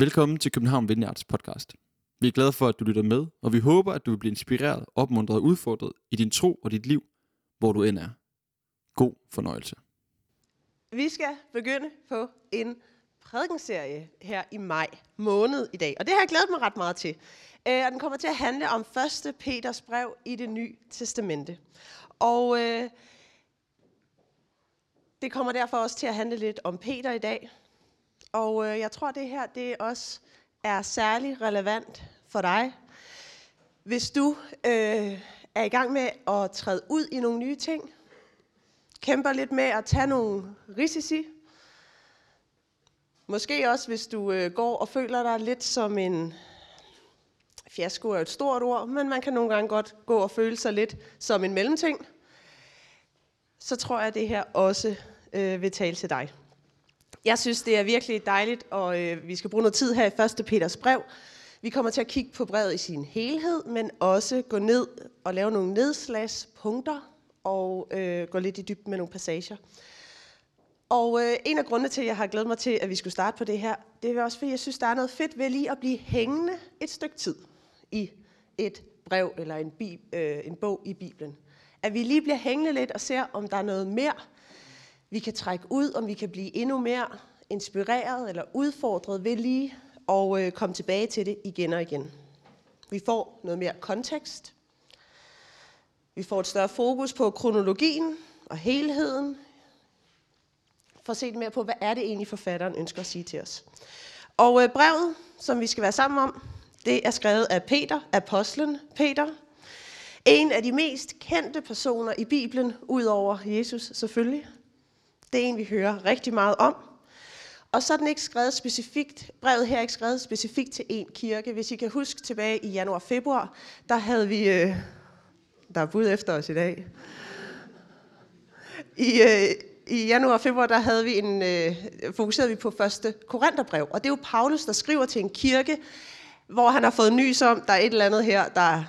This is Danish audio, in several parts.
Velkommen til København Vineyards podcast. Vi er glade for, at du lytter med, og vi håber, at du vil blive inspireret, opmuntret og udfordret i din tro og dit liv, hvor du end er. God fornøjelse. Vi skal begynde på en prædikenserie her i maj måned i dag, og det har jeg glædet mig ret meget til. Øh, og den kommer til at handle om 1. Peters brev i det nye testamente. Og øh, det kommer derfor også til at handle lidt om Peter i dag. Og øh, jeg tror, det her det også er særlig relevant for dig, hvis du øh, er i gang med at træde ud i nogle nye ting, kæmper lidt med at tage nogle risici, måske også hvis du øh, går og føler dig lidt som en fiasko er et stort ord, men man kan nogle gange godt gå og føle sig lidt som en mellemting, så tror jeg, at det her også øh, vil tale til dig. Jeg synes, det er virkelig dejligt, og øh, vi skal bruge noget tid her i 1. Peters brev. Vi kommer til at kigge på brevet i sin helhed, men også gå ned og lave nogle nedslagspunkter og øh, gå lidt i dybden med nogle passager. Og øh, en af grundene til, at jeg har glædet mig til, at vi skulle starte på det her, det er også, fordi jeg synes, der er noget fedt ved lige at blive hængende et stykke tid i et brev eller en, bi, øh, en bog i Bibelen. At vi lige bliver hængende lidt og ser, om der er noget mere, vi kan trække ud, om vi kan blive endnu mere inspireret eller udfordret ved lige og øh, komme tilbage til det igen og igen. Vi får noget mere kontekst. Vi får et større fokus på kronologien og helheden. For at se mere på, hvad er det egentlig forfatteren ønsker at sige til os. Og øh, brevet, som vi skal være sammen om, det er skrevet af Peter, apostlen Peter. En af de mest kendte personer i Bibelen, udover Jesus selvfølgelig. Det er en, vi hører rigtig meget om. Og så er den ikke skrevet specifikt, brevet her er ikke skrevet specifikt til en kirke. Hvis I kan huske tilbage i januar-februar, der havde vi, øh, der er bud efter os i dag. I, øh, i januar og februar, der havde vi en, øh, fokuserede vi på første Korintherbrev. Og det er jo Paulus, der skriver til en kirke, hvor han har fået nys om, der er et eller andet her, der er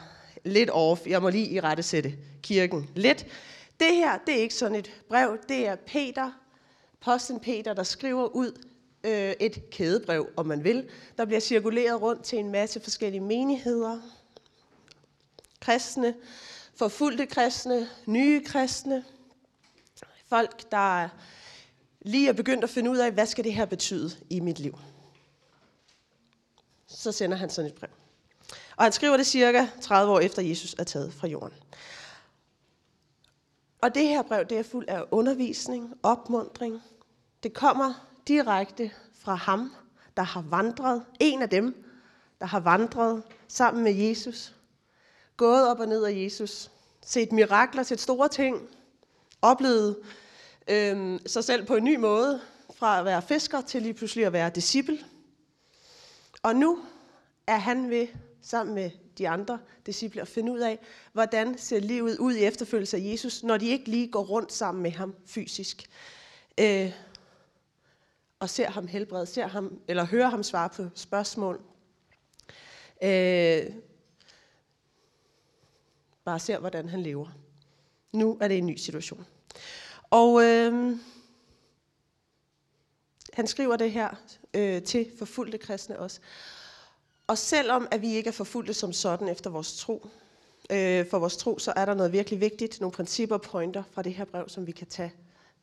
lidt off. Jeg må lige i rette sætte kirken lidt. Det her, det er ikke sådan et brev. Det er Peter, posten Peter, der skriver ud øh, et kædebrev, om man vil, der bliver cirkuleret rundt til en masse forskellige menigheder, kristne, forfulgte kristne, nye kristne, folk, der lige er begyndt at finde ud af, hvad skal det her betyde i mit liv. Så sender han sådan et brev. Og han skriver det cirka 30 år efter Jesus er taget fra jorden. Og det her brev, det er fuld af undervisning, opmundring. Det kommer direkte fra ham, der har vandret, en af dem, der har vandret sammen med Jesus, gået op og ned af Jesus, set mirakler, set store ting, oplevet øh, sig selv på en ny måde, fra at være fisker til lige pludselig at være disciple. Og nu er han ved, sammen med de andre disciple, at finde ud af, hvordan ser livet ud i efterfølgelse af Jesus, når de ikke lige går rundt sammen med ham fysisk. Øh, og ser ham helbrede, ser ham, eller hører ham svare på spørgsmål. Øh, bare ser, hvordan han lever. Nu er det en ny situation. Og øh, han skriver det her øh, til forfulgte kristne også. Og selvom at vi ikke er forfulgte som sådan efter vores tro, øh, for vores tro, så er der noget virkelig vigtigt, nogle principper og pointer fra det her brev, som vi kan tage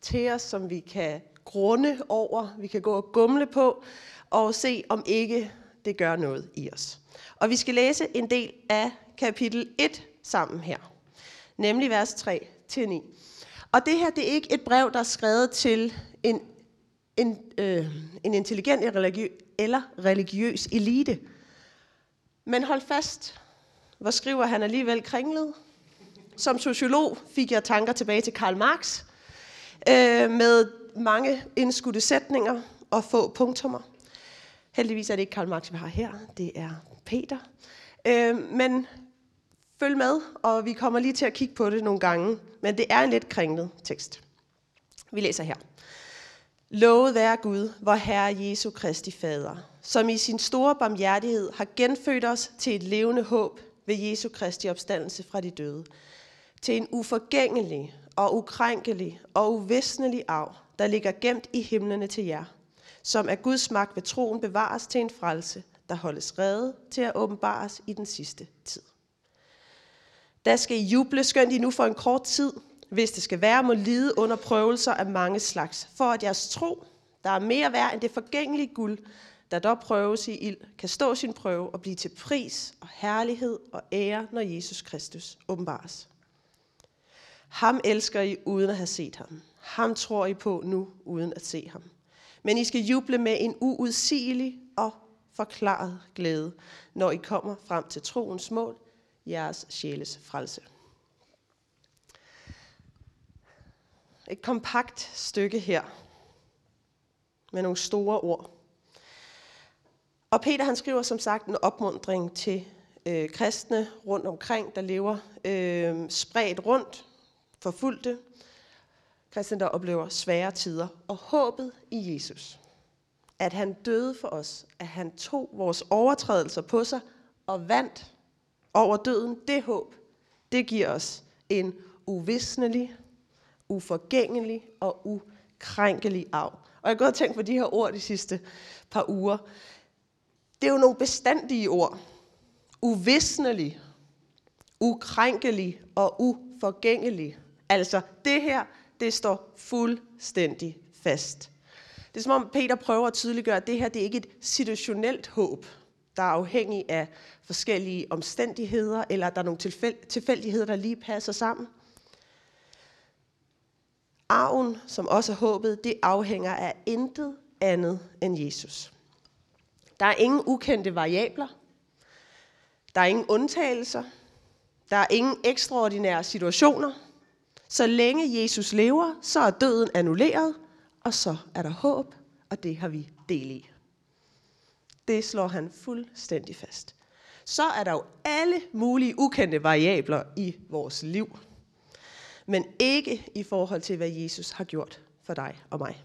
til os, som vi kan grunde over, vi kan gå og gumle på, og se om ikke det gør noget i os. Og vi skal læse en del af kapitel 1 sammen her, nemlig vers 3 til 9. Og det her, det er ikke et brev, der er skrevet til en, en, øh, en intelligent eller religiøs elite. Men hold fast, hvor skriver han alligevel kringlet. Som sociolog fik jeg tanker tilbage til Karl Marx, øh, med mange indskudte sætninger og få punktummer. Heldigvis er det ikke Karl Marx, vi har her. Det er Peter. Øh, men følg med, og vi kommer lige til at kigge på det nogle gange. Men det er en lidt kringlet tekst. Vi læser her. Lovet være Gud, vor Herre Jesu Kristi Fader, som i sin store barmhjertighed har genfødt os til et levende håb ved Jesu Kristi opstandelse fra de døde, til en uforgængelig og ukrænkelig og uvisnelig arv, der ligger gemt i himlene til jer, som af Guds magt ved troen bevares til en frelse, der holdes reddet til at åbenbares i den sidste tid. Der skal I juble, skønt I nu for en kort tid, hvis det skal være, må lide under prøvelser af mange slags, for at jeres tro, der er mere værd end det forgængelige guld, der dog prøves i ild, kan stå sin prøve og blive til pris og herlighed og ære, når Jesus Kristus åbenbares. Ham elsker I uden at have set ham. Ham tror I på nu uden at se ham. Men I skal juble med en uudsigelig og forklaret glæde, når I kommer frem til troens mål, jeres sjæles frelse. Et kompakt stykke her med nogle store ord. Og Peter han skriver som sagt en opmundring til øh, kristne rundt omkring, der lever øh, spredt rundt, forfulgte, kristne, der oplever svære tider, og håbet i Jesus. At han døde for os, at han tog vores overtrædelser på sig og vandt over døden, det håb, det giver os en uvisnelig, uforgængelig og ukrænkelig arv. Og jeg har gået og tænkt på de her ord de sidste par uger. Det er jo nogle bestandige ord. Uvisnelig, ukrænkelig og uforgængelig. Altså, det her, det står fuldstændig fast. Det er som om Peter prøver at tydeliggøre, at det her det er ikke et situationelt håb, der er afhængig af forskellige omstændigheder, eller der er nogle tilfældigheder, der lige passer sammen. Arven, som også er håbet, det afhænger af intet andet end Jesus. Der er ingen ukendte variabler. Der er ingen undtagelser. Der er ingen ekstraordinære situationer. Så længe Jesus lever, så er døden annulleret, og så er der håb, og det har vi del i. Det slår han fuldstændig fast. Så er der jo alle mulige ukendte variabler i vores liv. Men ikke i forhold til, hvad Jesus har gjort for dig og mig.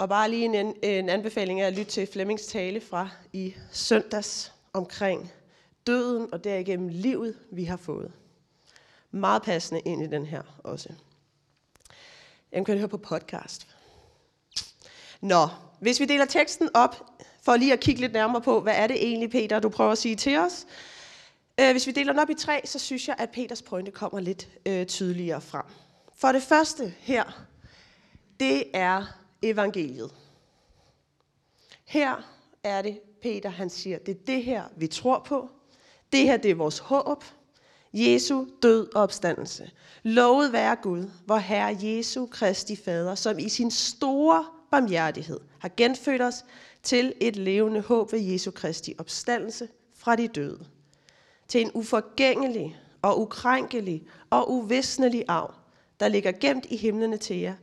Og bare lige en, en anbefaling af at lytte til Flemmings tale fra i søndags omkring døden og derigennem livet, vi har fået. Meget passende ind i den her også. Jeg kan høre på podcast. Nå, hvis vi deler teksten op, for lige at kigge lidt nærmere på, hvad er det egentlig, Peter, du prøver at sige til os. Øh, hvis vi deler den op i tre, så synes jeg, at Peters pointe kommer lidt øh, tydeligere frem. For det første her, det er evangeliet. Her er det, Peter han siger, det er det her, vi tror på. Det her, det er vores håb. Jesu død og opstandelse. Lovet være Gud, hvor Herre Jesu Kristi Fader, som i sin store barmhjertighed har genfødt os til et levende håb ved Jesu Kristi opstandelse fra de døde. Til en uforgængelig og ukrænkelig og uvisnelig arv, der ligger gemt i himlene til jer,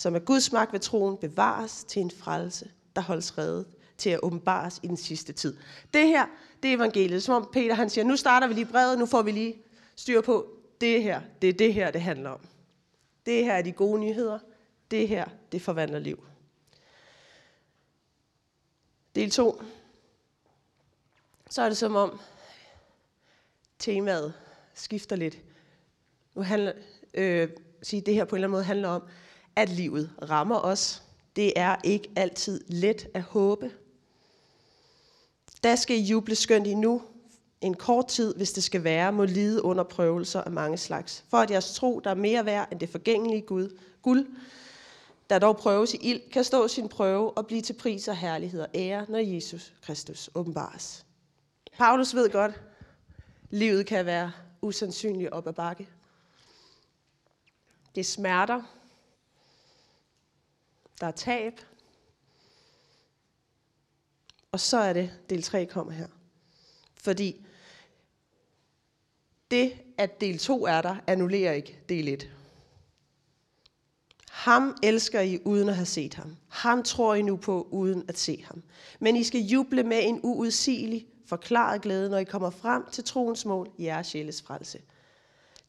som af Guds magt ved troen bevares til en frelse, der holdes reddet til at åbenbares i den sidste tid. Det her, det er evangeliet. Som om Peter han siger, nu starter vi lige brevet, nu får vi lige styr på det her. Det er det her, det handler om. Det her er de gode nyheder. Det her, det forvandler liv. Del 2. Så er det som om temaet skifter lidt. Nu handler, øh, sige, det her på en eller anden måde handler om, at livet rammer os. Det er ikke altid let at håbe. Der skal I juble skønt I nu, en kort tid, hvis det skal være, må lide under prøvelser af mange slags. For at jeres tro, der er mere værd end det forgængelige Gud, guld, der dog prøves i ild, kan stå sin prøve og blive til pris og herlighed og ære, når Jesus Kristus åbenbares. Paulus ved godt, livet kan være usandsynligt op ad bakke. Det smerter. Der er tab. Og så er det, del 3 kommer her. Fordi det, at del 2 er der, annullerer ikke del 1. Ham elsker I uden at have set ham. Ham tror I nu på uden at se ham. Men I skal juble med en uudsigelig, forklaret glæde, når I kommer frem til troens mål, jeres sjæles frelse.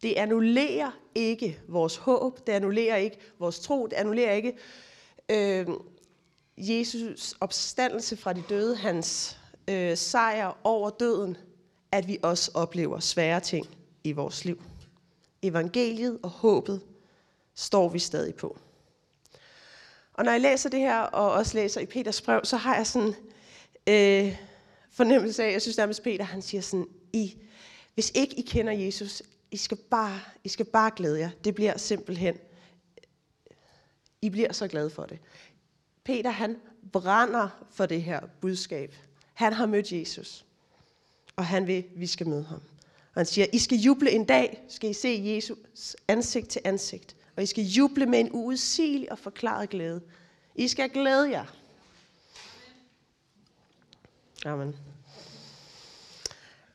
Det annullerer ikke vores håb, det annullerer ikke vores tro, det annullerer ikke øh, Jesus opstandelse fra de døde, hans øh, sejr over døden, at vi også oplever svære ting i vores liv. Evangeliet og håbet står vi stadig på. Og når jeg læser det her, og også læser i Peters brev, så har jeg sådan øh, fornemmelse af, jeg synes nærmest Peter, han siger sådan, I, hvis ikke I kender Jesus, I skal, bare, I skal bare glæde jer. Det bliver simpelthen, i bliver så glade for det. Peter, han brænder for det her budskab. Han har mødt Jesus, og han vil, vi skal møde ham. Og han siger, I skal juble en dag, skal I se Jesus ansigt til ansigt. Og I skal juble med en uudsigelig og forklaret glæde. I skal glæde jer. Amen.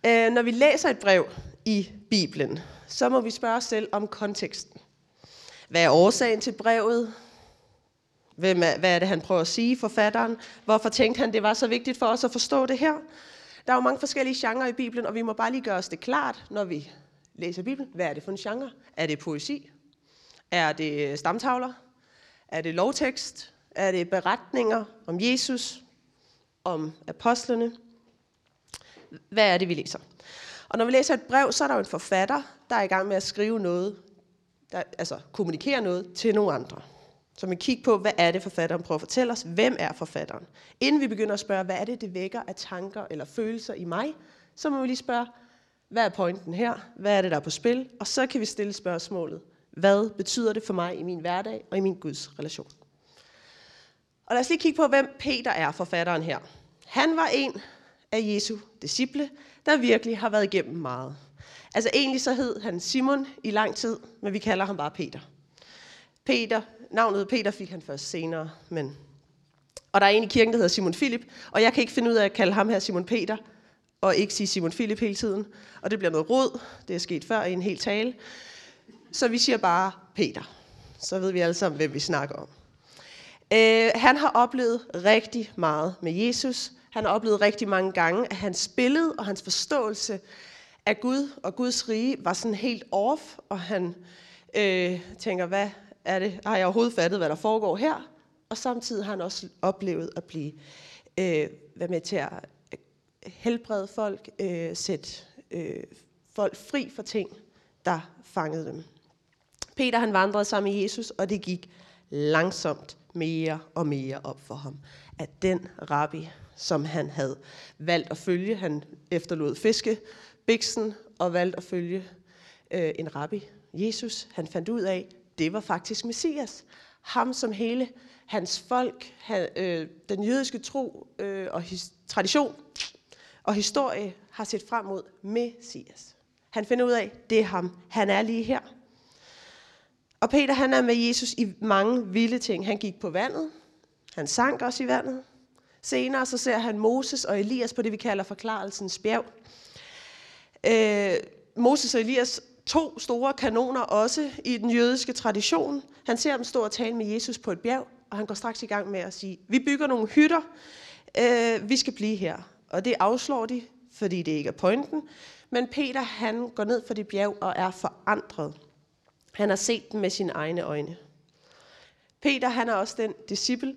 Øh, når vi læser et brev i Bibelen, så må vi spørge os selv om konteksten. Hvad er årsagen til brevet? Hvem er, hvad er det, han prøver at sige, forfatteren? Hvorfor tænkte han, det var så vigtigt for os at forstå det her? Der er jo mange forskellige genrer i Bibelen, og vi må bare lige gøre os det klart, når vi læser Bibelen. Hvad er det for en genre? Er det poesi? Er det stamtavler? Er det lovtekst? Er det beretninger om Jesus? Om apostlene? Hvad er det, vi læser? Og når vi læser et brev, så er der jo en forfatter, der er i gang med at skrive noget, der, altså kommunikere noget til nogle andre. Så vi kigger på, hvad er det, forfatteren prøver at fortælle os? Hvem er forfatteren? Inden vi begynder at spørge, hvad er det, det vækker af tanker eller følelser i mig, så må vi lige spørge, hvad er pointen her? Hvad er det, der er på spil? Og så kan vi stille spørgsmålet, hvad betyder det for mig i min hverdag og i min Guds relation? Og lad os lige kigge på, hvem Peter er, forfatteren her. Han var en af Jesu disciple, der virkelig har været igennem meget. Altså egentlig så hed han Simon i lang tid, men vi kalder ham bare Peter. Peter, navnet Peter fik han først senere, men... Og der er en i kirken, der hedder Simon Philip, og jeg kan ikke finde ud af at kalde ham her Simon Peter, og ikke sige Simon Philip hele tiden. Og det bliver noget råd, det er sket før i en hel tale. Så vi siger bare Peter. Så ved vi alle sammen, hvem vi snakker om. Øh, han har oplevet rigtig meget med Jesus. Han har oplevet rigtig mange gange, at hans billede og hans forståelse af Gud og Guds rige var sådan helt off, og han øh, tænker, hvad er det? Har jeg overhovedet fattet, hvad der foregår her? Og samtidig har han også oplevet at blive øh, være med til at øh, helbrede folk, øh, sætte øh, folk fri for ting, der fangede dem. Peter han vandrede sammen med Jesus, og det gik langsomt mere og mere op for ham, at den rabbi, som han havde valgt at følge, han efterlod fiskebiksen og valgte at følge øh, en rabbi, Jesus, han fandt ud af, det var faktisk Messias. Ham som hele hans folk, han, øh, den jødiske tro øh, og his, tradition og historie har set frem mod Messias. Han finder ud af, det er ham. Han er lige her. Og Peter han er med Jesus i mange vilde ting. Han gik på vandet. Han sank også i vandet. Senere så ser han Moses og Elias på det, vi kalder forklarelsens bjerg. Øh, Moses og Elias, to store kanoner også i den jødiske tradition. Han ser dem stå og tale med Jesus på et bjerg, og han går straks i gang med at sige, vi bygger nogle hytter, øh, vi skal blive her. Og det afslår de, fordi det ikke er pointen. Men Peter, han går ned for det bjerg og er forandret. Han har set dem med sine egne øjne. Peter, han er også den disciple,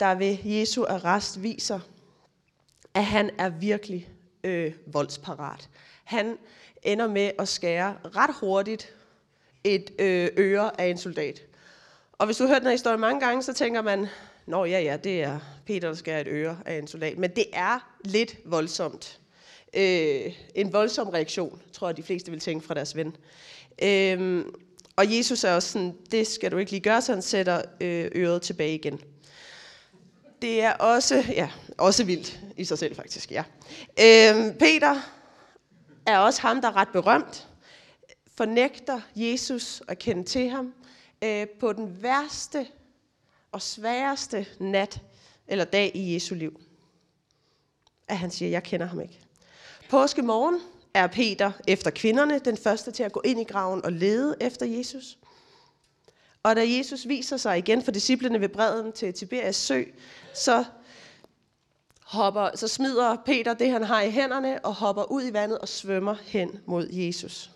der ved Jesu arrest viser, at han er virkelig øh, voldsparat. Han ender med at skære ret hurtigt et øh, øre af en soldat. Og hvis du har hørt den her historie mange gange, så tænker man, Nå ja, ja, det er Peter, der skærer et øre af en soldat. Men det er lidt voldsomt. Øh, en voldsom reaktion, tror jeg, de fleste vil tænke fra deres ven. Øh, og Jesus er også sådan, det skal du ikke lige gøre, så han sætter øh, øret tilbage igen. Det er også, ja, også vildt i sig selv faktisk, ja. Øh, Peter er også ham, der er ret berømt, fornægter Jesus at kende til ham øh, på den værste og sværeste nat eller dag i Jesu liv. At han siger, jeg kender ham ikke. Påske morgen er Peter efter kvinderne den første til at gå ind i graven og lede efter Jesus. Og da Jesus viser sig igen for disciplene ved bredden til Tiberias sø, så, hopper, så smider Peter det, han har i hænderne, og hopper ud i vandet og svømmer hen mod Jesus.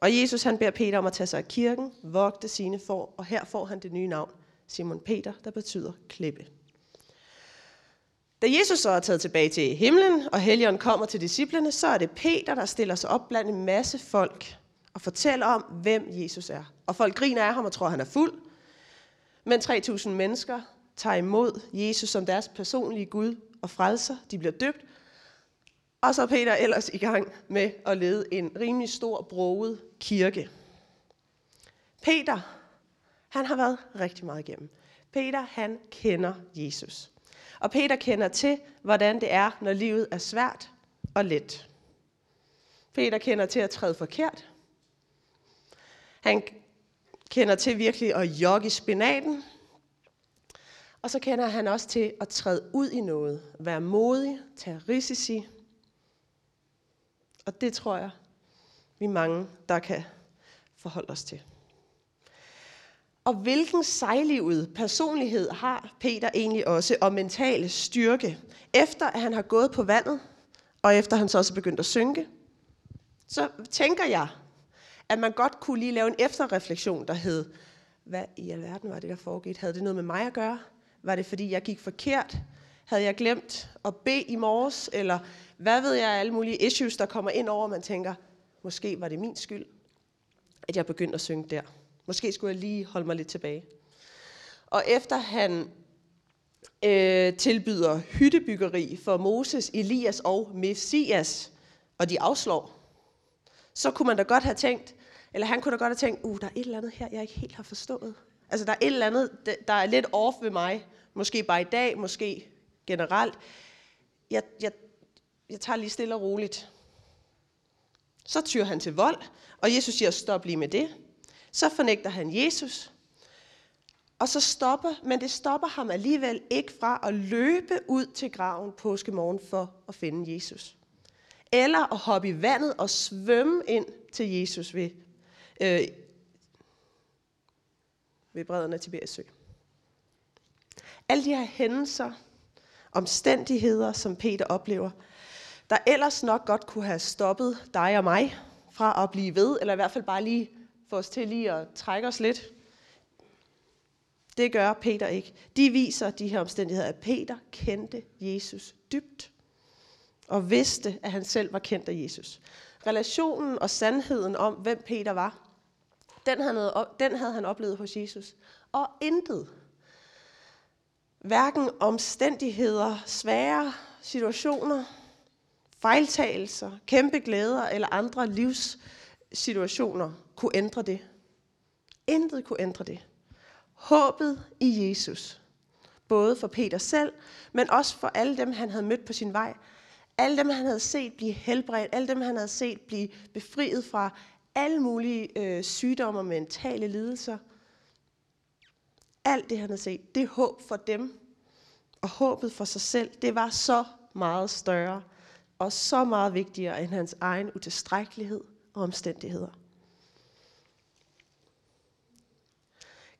Og Jesus han beder Peter om at tage sig af kirken, vogte sine får, og her får han det nye navn, Simon Peter, der betyder klippe. Da Jesus så er taget tilbage til himlen, og Helligånden kommer til disciplene, så er det Peter, der stiller sig op blandt en masse folk og fortæller om, hvem Jesus er. Og folk griner af ham og tror, han er fuld. Men 3.000 mennesker tager imod Jesus som deres personlige Gud og frelser. De bliver døbt. Og så er Peter ellers i gang med at lede en rimelig stor, broget kirke. Peter, han har været rigtig meget igennem. Peter, han kender Jesus. Og Peter kender til, hvordan det er, når livet er svært og let. Peter kender til at træde forkert. Han kender til virkelig at jogge i spinaten. Og så kender han også til at træde ud i noget. Være modig, tage risici. Og det tror jeg, vi mange, der kan forholde os til. Og hvilken sejlivet personlighed har Peter egentlig også, og mentale styrke, efter at han har gået på vandet, og efter han så også er begyndt at synke, så tænker jeg, at man godt kunne lige lave en efterreflektion, der hed, hvad i alverden var det, der foregik? Havde det noget med mig at gøre? Var det, fordi jeg gik forkert? Havde jeg glemt at bede i morges? Eller hvad ved jeg, alle mulige issues, der kommer ind over, og man tænker, måske var det min skyld, at jeg begyndte at synge der. Måske skulle jeg lige holde mig lidt tilbage. Og efter han øh, tilbyder hyttebyggeri for Moses, Elias og Messias, og de afslår, så kunne man da godt have tænkt, eller han kunne da godt have tænkt, uh, der er et eller andet her, jeg ikke helt har forstået. Altså, der er et eller andet, der er lidt off ved mig. Måske bare i dag, måske generelt. Jeg, jeg, jeg tager lige stille og roligt. Så tyr han til vold, og Jesus siger, stop lige med det. Så fornægter han Jesus, og så stopper, men det stopper ham alligevel ikke fra at løbe ud til graven påskemorgen for at finde Jesus. Eller at hoppe i vandet og svømme ind til Jesus ved, øh, ved bredden af Tiberias sø. Alle de her hændelser, omstændigheder, som Peter oplever, der ellers nok godt kunne have stoppet dig og mig fra at blive ved, eller i hvert fald bare lige få os til lige at trække os lidt. Det gør Peter ikke. De viser de her omstændigheder, at Peter kendte Jesus dybt og vidste, at han selv var kendt af Jesus. Relationen og sandheden om, hvem Peter var, den havde, den havde han oplevet hos Jesus. Og intet. Hverken omstændigheder, svære situationer, fejltagelser, kæmpe glæder eller andre livssituationer kunne ændre det. Intet kunne ændre det. Håbet i Jesus, både for Peter selv, men også for alle dem, han havde mødt på sin vej. Alle dem, han havde set blive helbredt, alle dem, han havde set blive befriet fra alle mulige øh, sygdomme og mentale lidelser. Alt det, han havde set, det håb for dem, og håbet for sig selv, det var så meget større og så meget vigtigere end hans egen utilstrækkelighed og omstændigheder.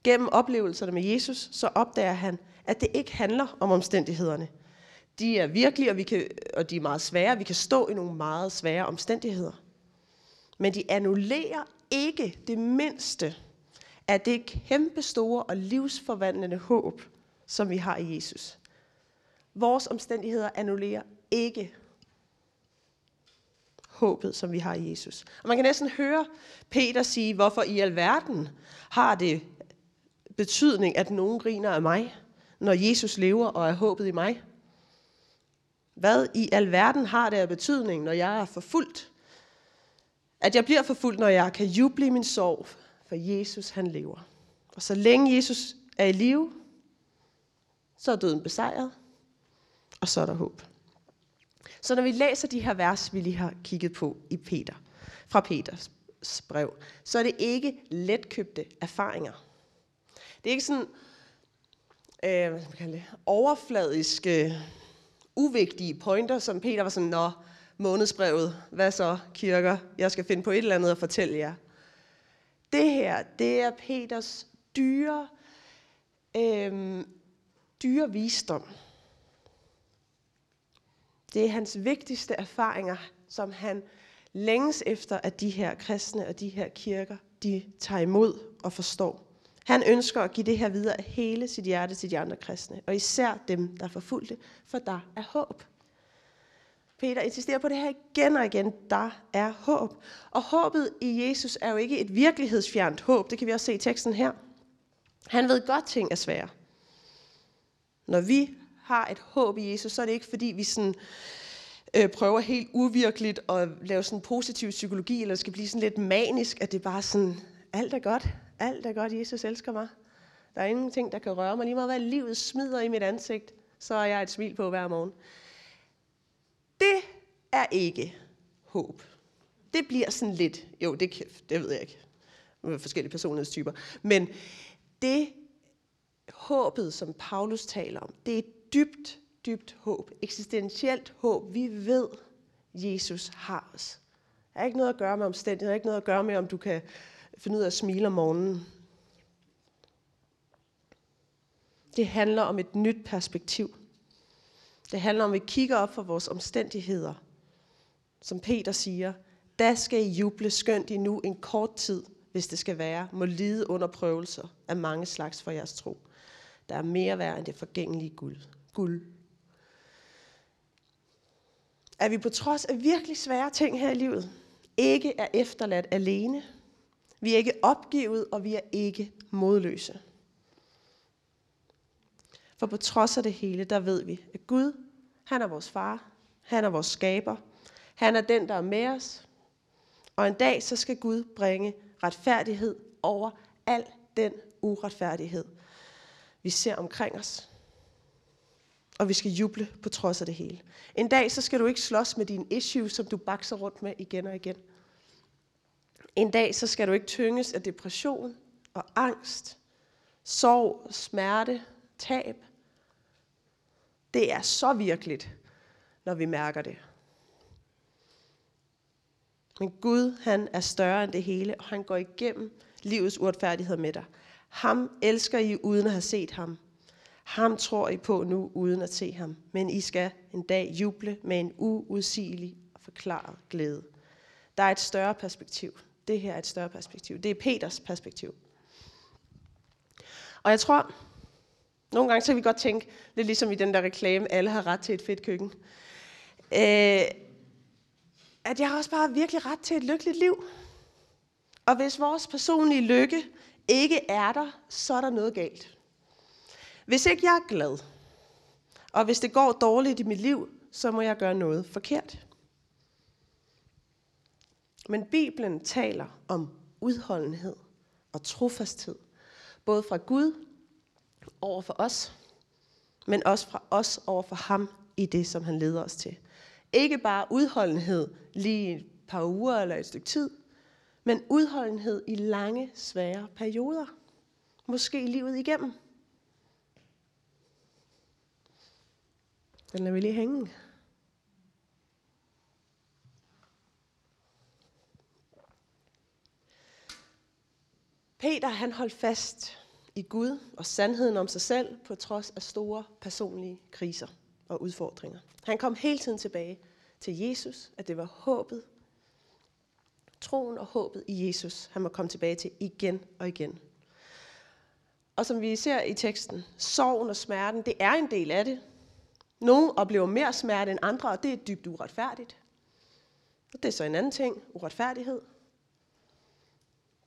Gennem oplevelserne med Jesus, så opdager han, at det ikke handler om omstændighederne. De er virkelige, og, vi kan, og de er meget svære. Vi kan stå i nogle meget svære omstændigheder. Men de annullerer ikke det mindste af det kæmpe store og livsforvandlende håb, som vi har i Jesus. Vores omstændigheder annullerer ikke håbet, som vi har i Jesus. Og man kan næsten høre Peter sige, hvorfor i alverden har det betydning, at nogen griner af mig, når Jesus lever og er håbet i mig? Hvad i alverden har det af betydning, når jeg er forfulgt? At jeg bliver forfulgt, når jeg kan juble i min sorg, for Jesus han lever. Og så længe Jesus er i live, så er døden besejret, og så er der håb. Så når vi læser de her vers, vi lige har kigget på i Peter, fra Peters brev, så er det ikke letkøbte erfaringer. Det er ikke sådan øh, hvad skal det, overfladiske, uvigtige pointer, som Peter var sådan, nå, månedsbrevet, hvad så, kirker, jeg skal finde på et eller andet at fortælle jer. Det her, det er Peters dyre, øh, dyre visdom. Det er hans vigtigste erfaringer, som han længes efter, at de her kristne og de her kirker, de tager imod og forstår. Han ønsker at give det her videre af hele sit hjerte til de andre kristne, og især dem, der er forfulgte, for der er håb. Peter insisterer på det her igen og igen. Der er håb. Og håbet i Jesus er jo ikke et virkelighedsfjernt håb. Det kan vi også se i teksten her. Han ved godt, ting er svære. Når vi har et håb i Jesus, så er det ikke fordi, vi sådan, øh, prøver helt uvirkeligt at lave sådan positiv psykologi, eller skal blive sådan lidt manisk, at det er bare sådan, alt er godt, alt er godt, Jesus elsker mig. Der er ingenting, der kan røre mig. Lige meget hvad livet smider i mit ansigt, så er jeg et smil på hver morgen. Er ikke håb. Det bliver sådan lidt, jo, det, det ved jeg ikke, med forskellige personlighedstyper, men det håbet, som Paulus taler om, det er dybt, dybt håb, eksistentielt håb. Vi ved, Jesus har os. Det er ikke noget at gøre med omstændigheder, der er ikke noget at gøre med, om du kan finde ud af at smile om morgenen. Det handler om et nyt perspektiv. Det handler om, at vi kigger op for vores omstændigheder. Som Peter siger, da skal I juble skønt I nu en kort tid, hvis det skal være, må lide under prøvelser af mange slags for jeres tro. Der er mere værd end det forgængelige guld. guld. Er vi på trods af virkelig svære ting her i livet, ikke er efterladt alene. Vi er ikke opgivet, og vi er ikke modløse. For på trods af det hele, der ved vi, at Gud, han er vores far, han er vores skaber, han er den, der er med os, og en dag så skal Gud bringe retfærdighed over al den uretfærdighed, vi ser omkring os. Og vi skal juble på trods af det hele. En dag så skal du ikke slås med dine issues, som du bakser rundt med igen og igen. En dag så skal du ikke tynges af depression og angst, sorg, smerte, tab. Det er så virkeligt, når vi mærker det. Men Gud, han er større end det hele, og han går igennem livets uretfærdighed med dig. Ham elsker I uden at have set ham. Ham tror I på nu uden at se ham. Men I skal en dag juble med en uudsigelig og forklaret glæde. Der er et større perspektiv. Det her er et større perspektiv. Det er Peters perspektiv. Og jeg tror, nogle gange så kan vi godt tænke, lidt ligesom i den der reklame, alle har ret til et fedt køkken. Øh, at jeg har også bare virkelig ret til et lykkeligt liv. Og hvis vores personlige lykke ikke er der, så er der noget galt. Hvis ikke jeg er glad, og hvis det går dårligt i mit liv, så må jeg gøre noget forkert. Men Bibelen taler om udholdenhed og trofasthed, både fra Gud over for os, men også fra os over for ham i det, som han leder os til. Ikke bare udholdenhed lige et par uger eller et stykke tid, men udholdenhed i lange, svære perioder. Måske livet igennem. Den lader vi lige hænge. Peter han holdt fast i Gud og sandheden om sig selv på trods af store personlige kriser og udfordringer. Han kom hele tiden tilbage til Jesus, at det var håbet, troen og håbet i Jesus, han må komme tilbage til igen og igen. Og som vi ser i teksten, sorgen og smerten, det er en del af det. Nogle oplever mere smerte end andre, og det er dybt uretfærdigt. Og det er så en anden ting, uretfærdighed.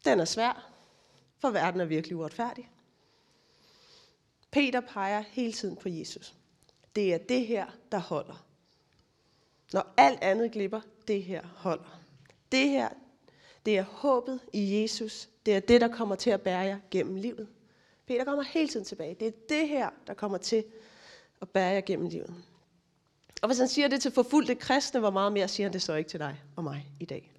Den er svær, for verden er virkelig uretfærdig. Peter peger hele tiden på Jesus. Det er det her, der holder. Når alt andet glipper, det her holder. Det her, det er håbet i Jesus. Det er det, der kommer til at bære jer gennem livet. Peter kommer hele tiden tilbage. Det er det her, der kommer til at bære jer gennem livet. Og hvis han siger det til forfulgte kristne, hvor meget mere siger han det så ikke til dig og mig i dag?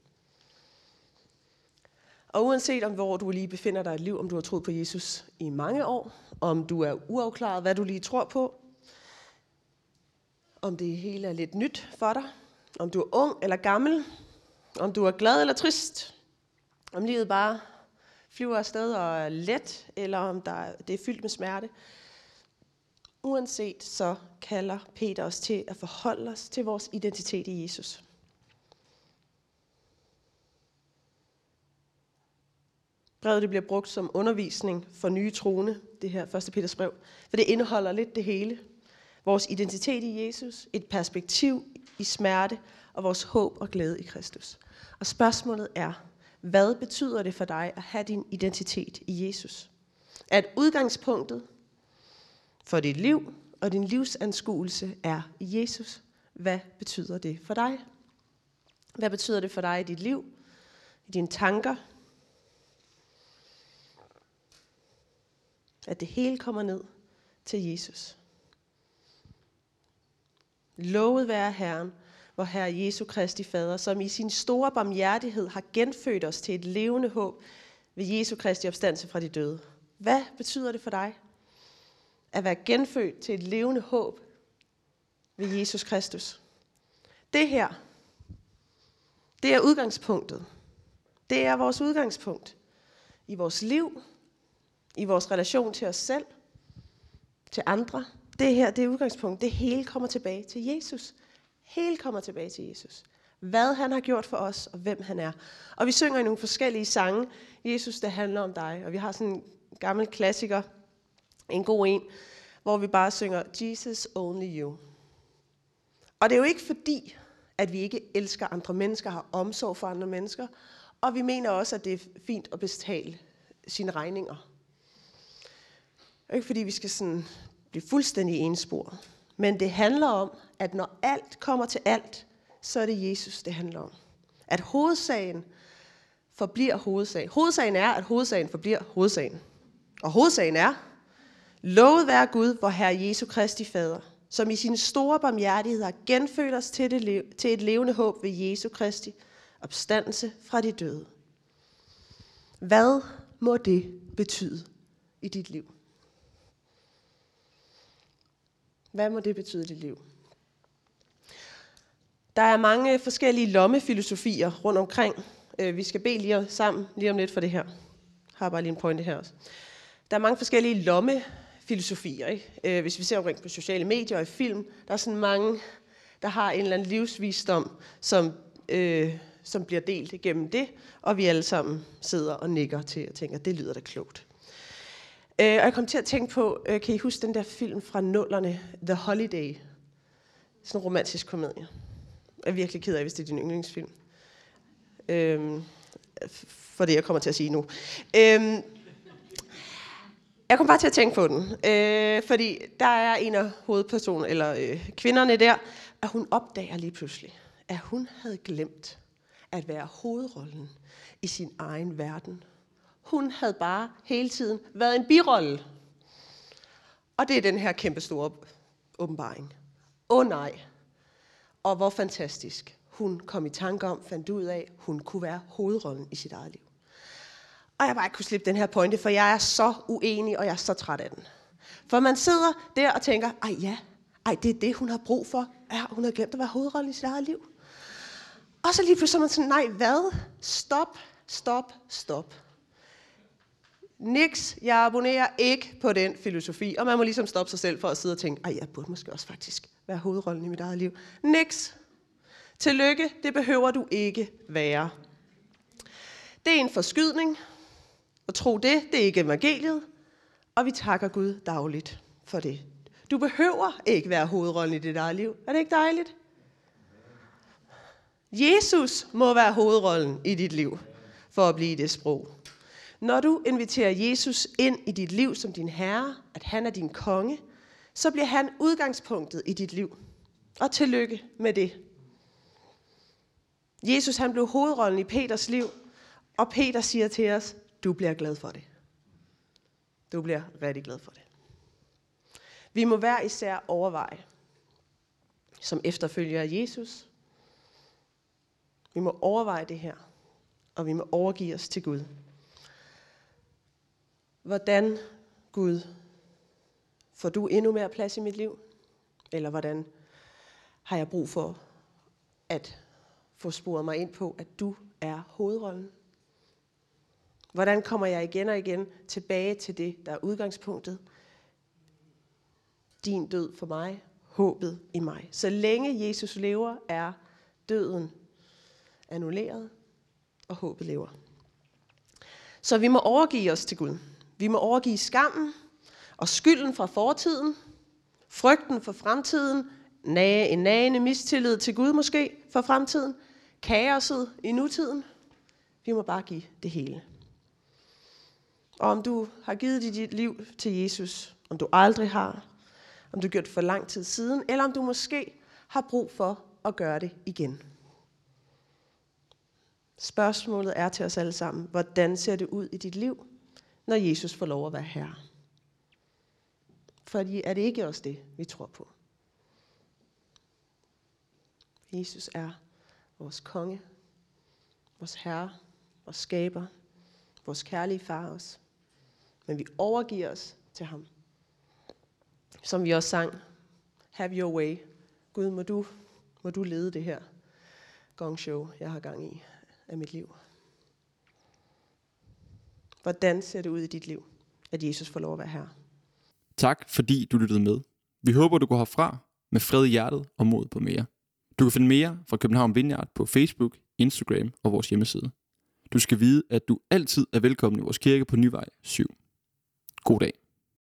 Og uanset om hvor du lige befinder dig i livet, liv, om du har troet på Jesus i mange år, om du er uafklaret, hvad du lige tror på, om det hele er lidt nyt for dig, om du er ung eller gammel, om du er glad eller trist, om livet bare flyver afsted og er let, eller om der, det er fyldt med smerte. Uanset så kalder Peter os til at forholde os til vores identitet i Jesus. Brevet det bliver brugt som undervisning for nye troende, det her 1. Peters brev, for det indeholder lidt det hele vores identitet i Jesus, et perspektiv i smerte og vores håb og glæde i Kristus. Og spørgsmålet er, hvad betyder det for dig at have din identitet i Jesus? At udgangspunktet for dit liv og din livsanskuelse er Jesus. Hvad betyder det for dig? Hvad betyder det for dig i dit liv, i dine tanker? At det hele kommer ned til Jesus. Lovet være Herren, hvor Herre Jesu Kristi Fader, som i sin store barmhjertighed har genfødt os til et levende håb ved Jesu Kristi opstandelse fra de døde. Hvad betyder det for dig? At være genfødt til et levende håb ved Jesus Kristus. Det her, det er udgangspunktet. Det er vores udgangspunkt i vores liv, i vores relation til os selv, til andre. Det her, det er udgangspunkt. Det hele kommer tilbage til Jesus. Hele kommer tilbage til Jesus. Hvad han har gjort for os, og hvem han er. Og vi synger i nogle forskellige sange, Jesus, det handler om dig. Og vi har sådan en gammel klassiker, en god en, hvor vi bare synger, Jesus, only you. Og det er jo ikke fordi, at vi ikke elsker andre mennesker, har omsorg for andre mennesker, og vi mener også, at det er fint at betale sine regninger. Det er ikke fordi, vi skal sådan blive fuldstændig ensporet. Men det handler om, at når alt kommer til alt, så er det Jesus, det handler om. At hovedsagen forbliver hovedsagen. Hovedsagen er, at hovedsagen forbliver hovedsagen. Og hovedsagen er, lovet være Gud, hvor Herre Jesu Kristi Fader, som i sin store barmhjertighed har genfødt os til, det, til et levende håb ved Jesu Kristi opstandelse fra de døde. Hvad må det betyde i dit liv? Hvad må det betyde i dit liv? Der er mange forskellige lommefilosofier rundt omkring. Øh, vi skal bede lige sammen lige om lidt for det her. Jeg har bare lige en pointe her også. Der er mange forskellige lommefilosofier. Ikke? Øh, hvis vi ser omkring på sociale medier og i film, der er sådan mange, der har en eller anden livsvisdom, som, øh, som bliver delt igennem det, og vi alle sammen sidder og nikker til og tænker, det lyder da klogt. Øh, og jeg kom til at tænke på, øh, kan I huske den der film fra nullerne, The Holiday? Sådan en romantisk komedie. Jeg er virkelig ked af, hvis det er din yndlingsfilm. Øh, for det, jeg kommer til at sige nu. Øh, jeg kom bare til at tænke på den, øh, fordi der er en af hovedpersonerne, eller øh, kvinderne der, at hun opdager lige pludselig, at hun havde glemt at være hovedrollen i sin egen verden. Hun havde bare hele tiden været en birolle. Og det er den her kæmpe store åbenbaring. Åh oh, nej. Og hvor fantastisk. Hun kom i tanke om, fandt ud af, hun kunne være hovedrollen i sit eget liv. Og jeg bare ikke kunne slippe den her pointe, for jeg er så uenig, og jeg er så træt af den. For man sidder der og tænker, ej ja, ej det er det, hun har brug for. Ja, hun har glemt at være hovedrollen i sit eget liv. Og så lige pludselig er man sådan, nej hvad? Stop, stop, stop. Niks, jeg abonnerer ikke på den filosofi. Og man må ligesom stoppe sig selv for at sidde og tænke, ej, jeg burde måske også faktisk være hovedrollen i mit eget liv. Niks. Tillykke, det behøver du ikke være. Det er en forskydning. Og tro det, det er ikke evangeliet. Og vi takker Gud dagligt for det. Du behøver ikke være hovedrollen i dit eget liv. Er det ikke dejligt? Jesus må være hovedrollen i dit liv, for at blive det sprog. Når du inviterer Jesus ind i dit liv som din herre, at han er din konge, så bliver han udgangspunktet i dit liv. Og tillykke med det. Jesus han blev hovedrollen i Peters liv, og Peter siger til os, du bliver glad for det. Du bliver rigtig glad for det. Vi må hver især overveje, som efterfølger af Jesus. Vi må overveje det her, og vi må overgive os til Gud. Hvordan, Gud, får du endnu mere plads i mit liv? Eller hvordan har jeg brug for at få sporet mig ind på, at du er hovedrollen? Hvordan kommer jeg igen og igen tilbage til det, der er udgangspunktet? Din død for mig, håbet i mig. Så længe Jesus lever, er døden annulleret, og håbet lever. Så vi må overgive os til Gud. Vi må overgive skammen og skylden fra fortiden, Frygten for fremtiden, nage, en nagende mistillid til Gud måske for fremtiden, kaoset i nutiden. Vi må bare give det hele. Og om du har givet dit liv til Jesus, om du aldrig har, om du har gjort det for lang tid siden, eller om du måske har brug for at gøre det igen. Spørgsmålet er til os alle sammen, hvordan ser det ud i dit liv, når Jesus får lov at være herre? Fordi er det ikke også det, vi tror på? Jesus er vores konge, vores herre, vores skaber, vores kærlige far også. Men vi overgiver os til ham. Som vi også sang, have your way. Gud, må du, må du lede det her gongshow, jeg har gang i af mit liv. Hvordan ser det ud i dit liv, at Jesus får lov at være her? Tak fordi du lyttede med. Vi håber, du går herfra med fred i hjertet og mod på mere. Du kan finde mere fra København Vineyard på Facebook, Instagram og vores hjemmeside. Du skal vide, at du altid er velkommen i vores kirke på Nyvej 7. God dag.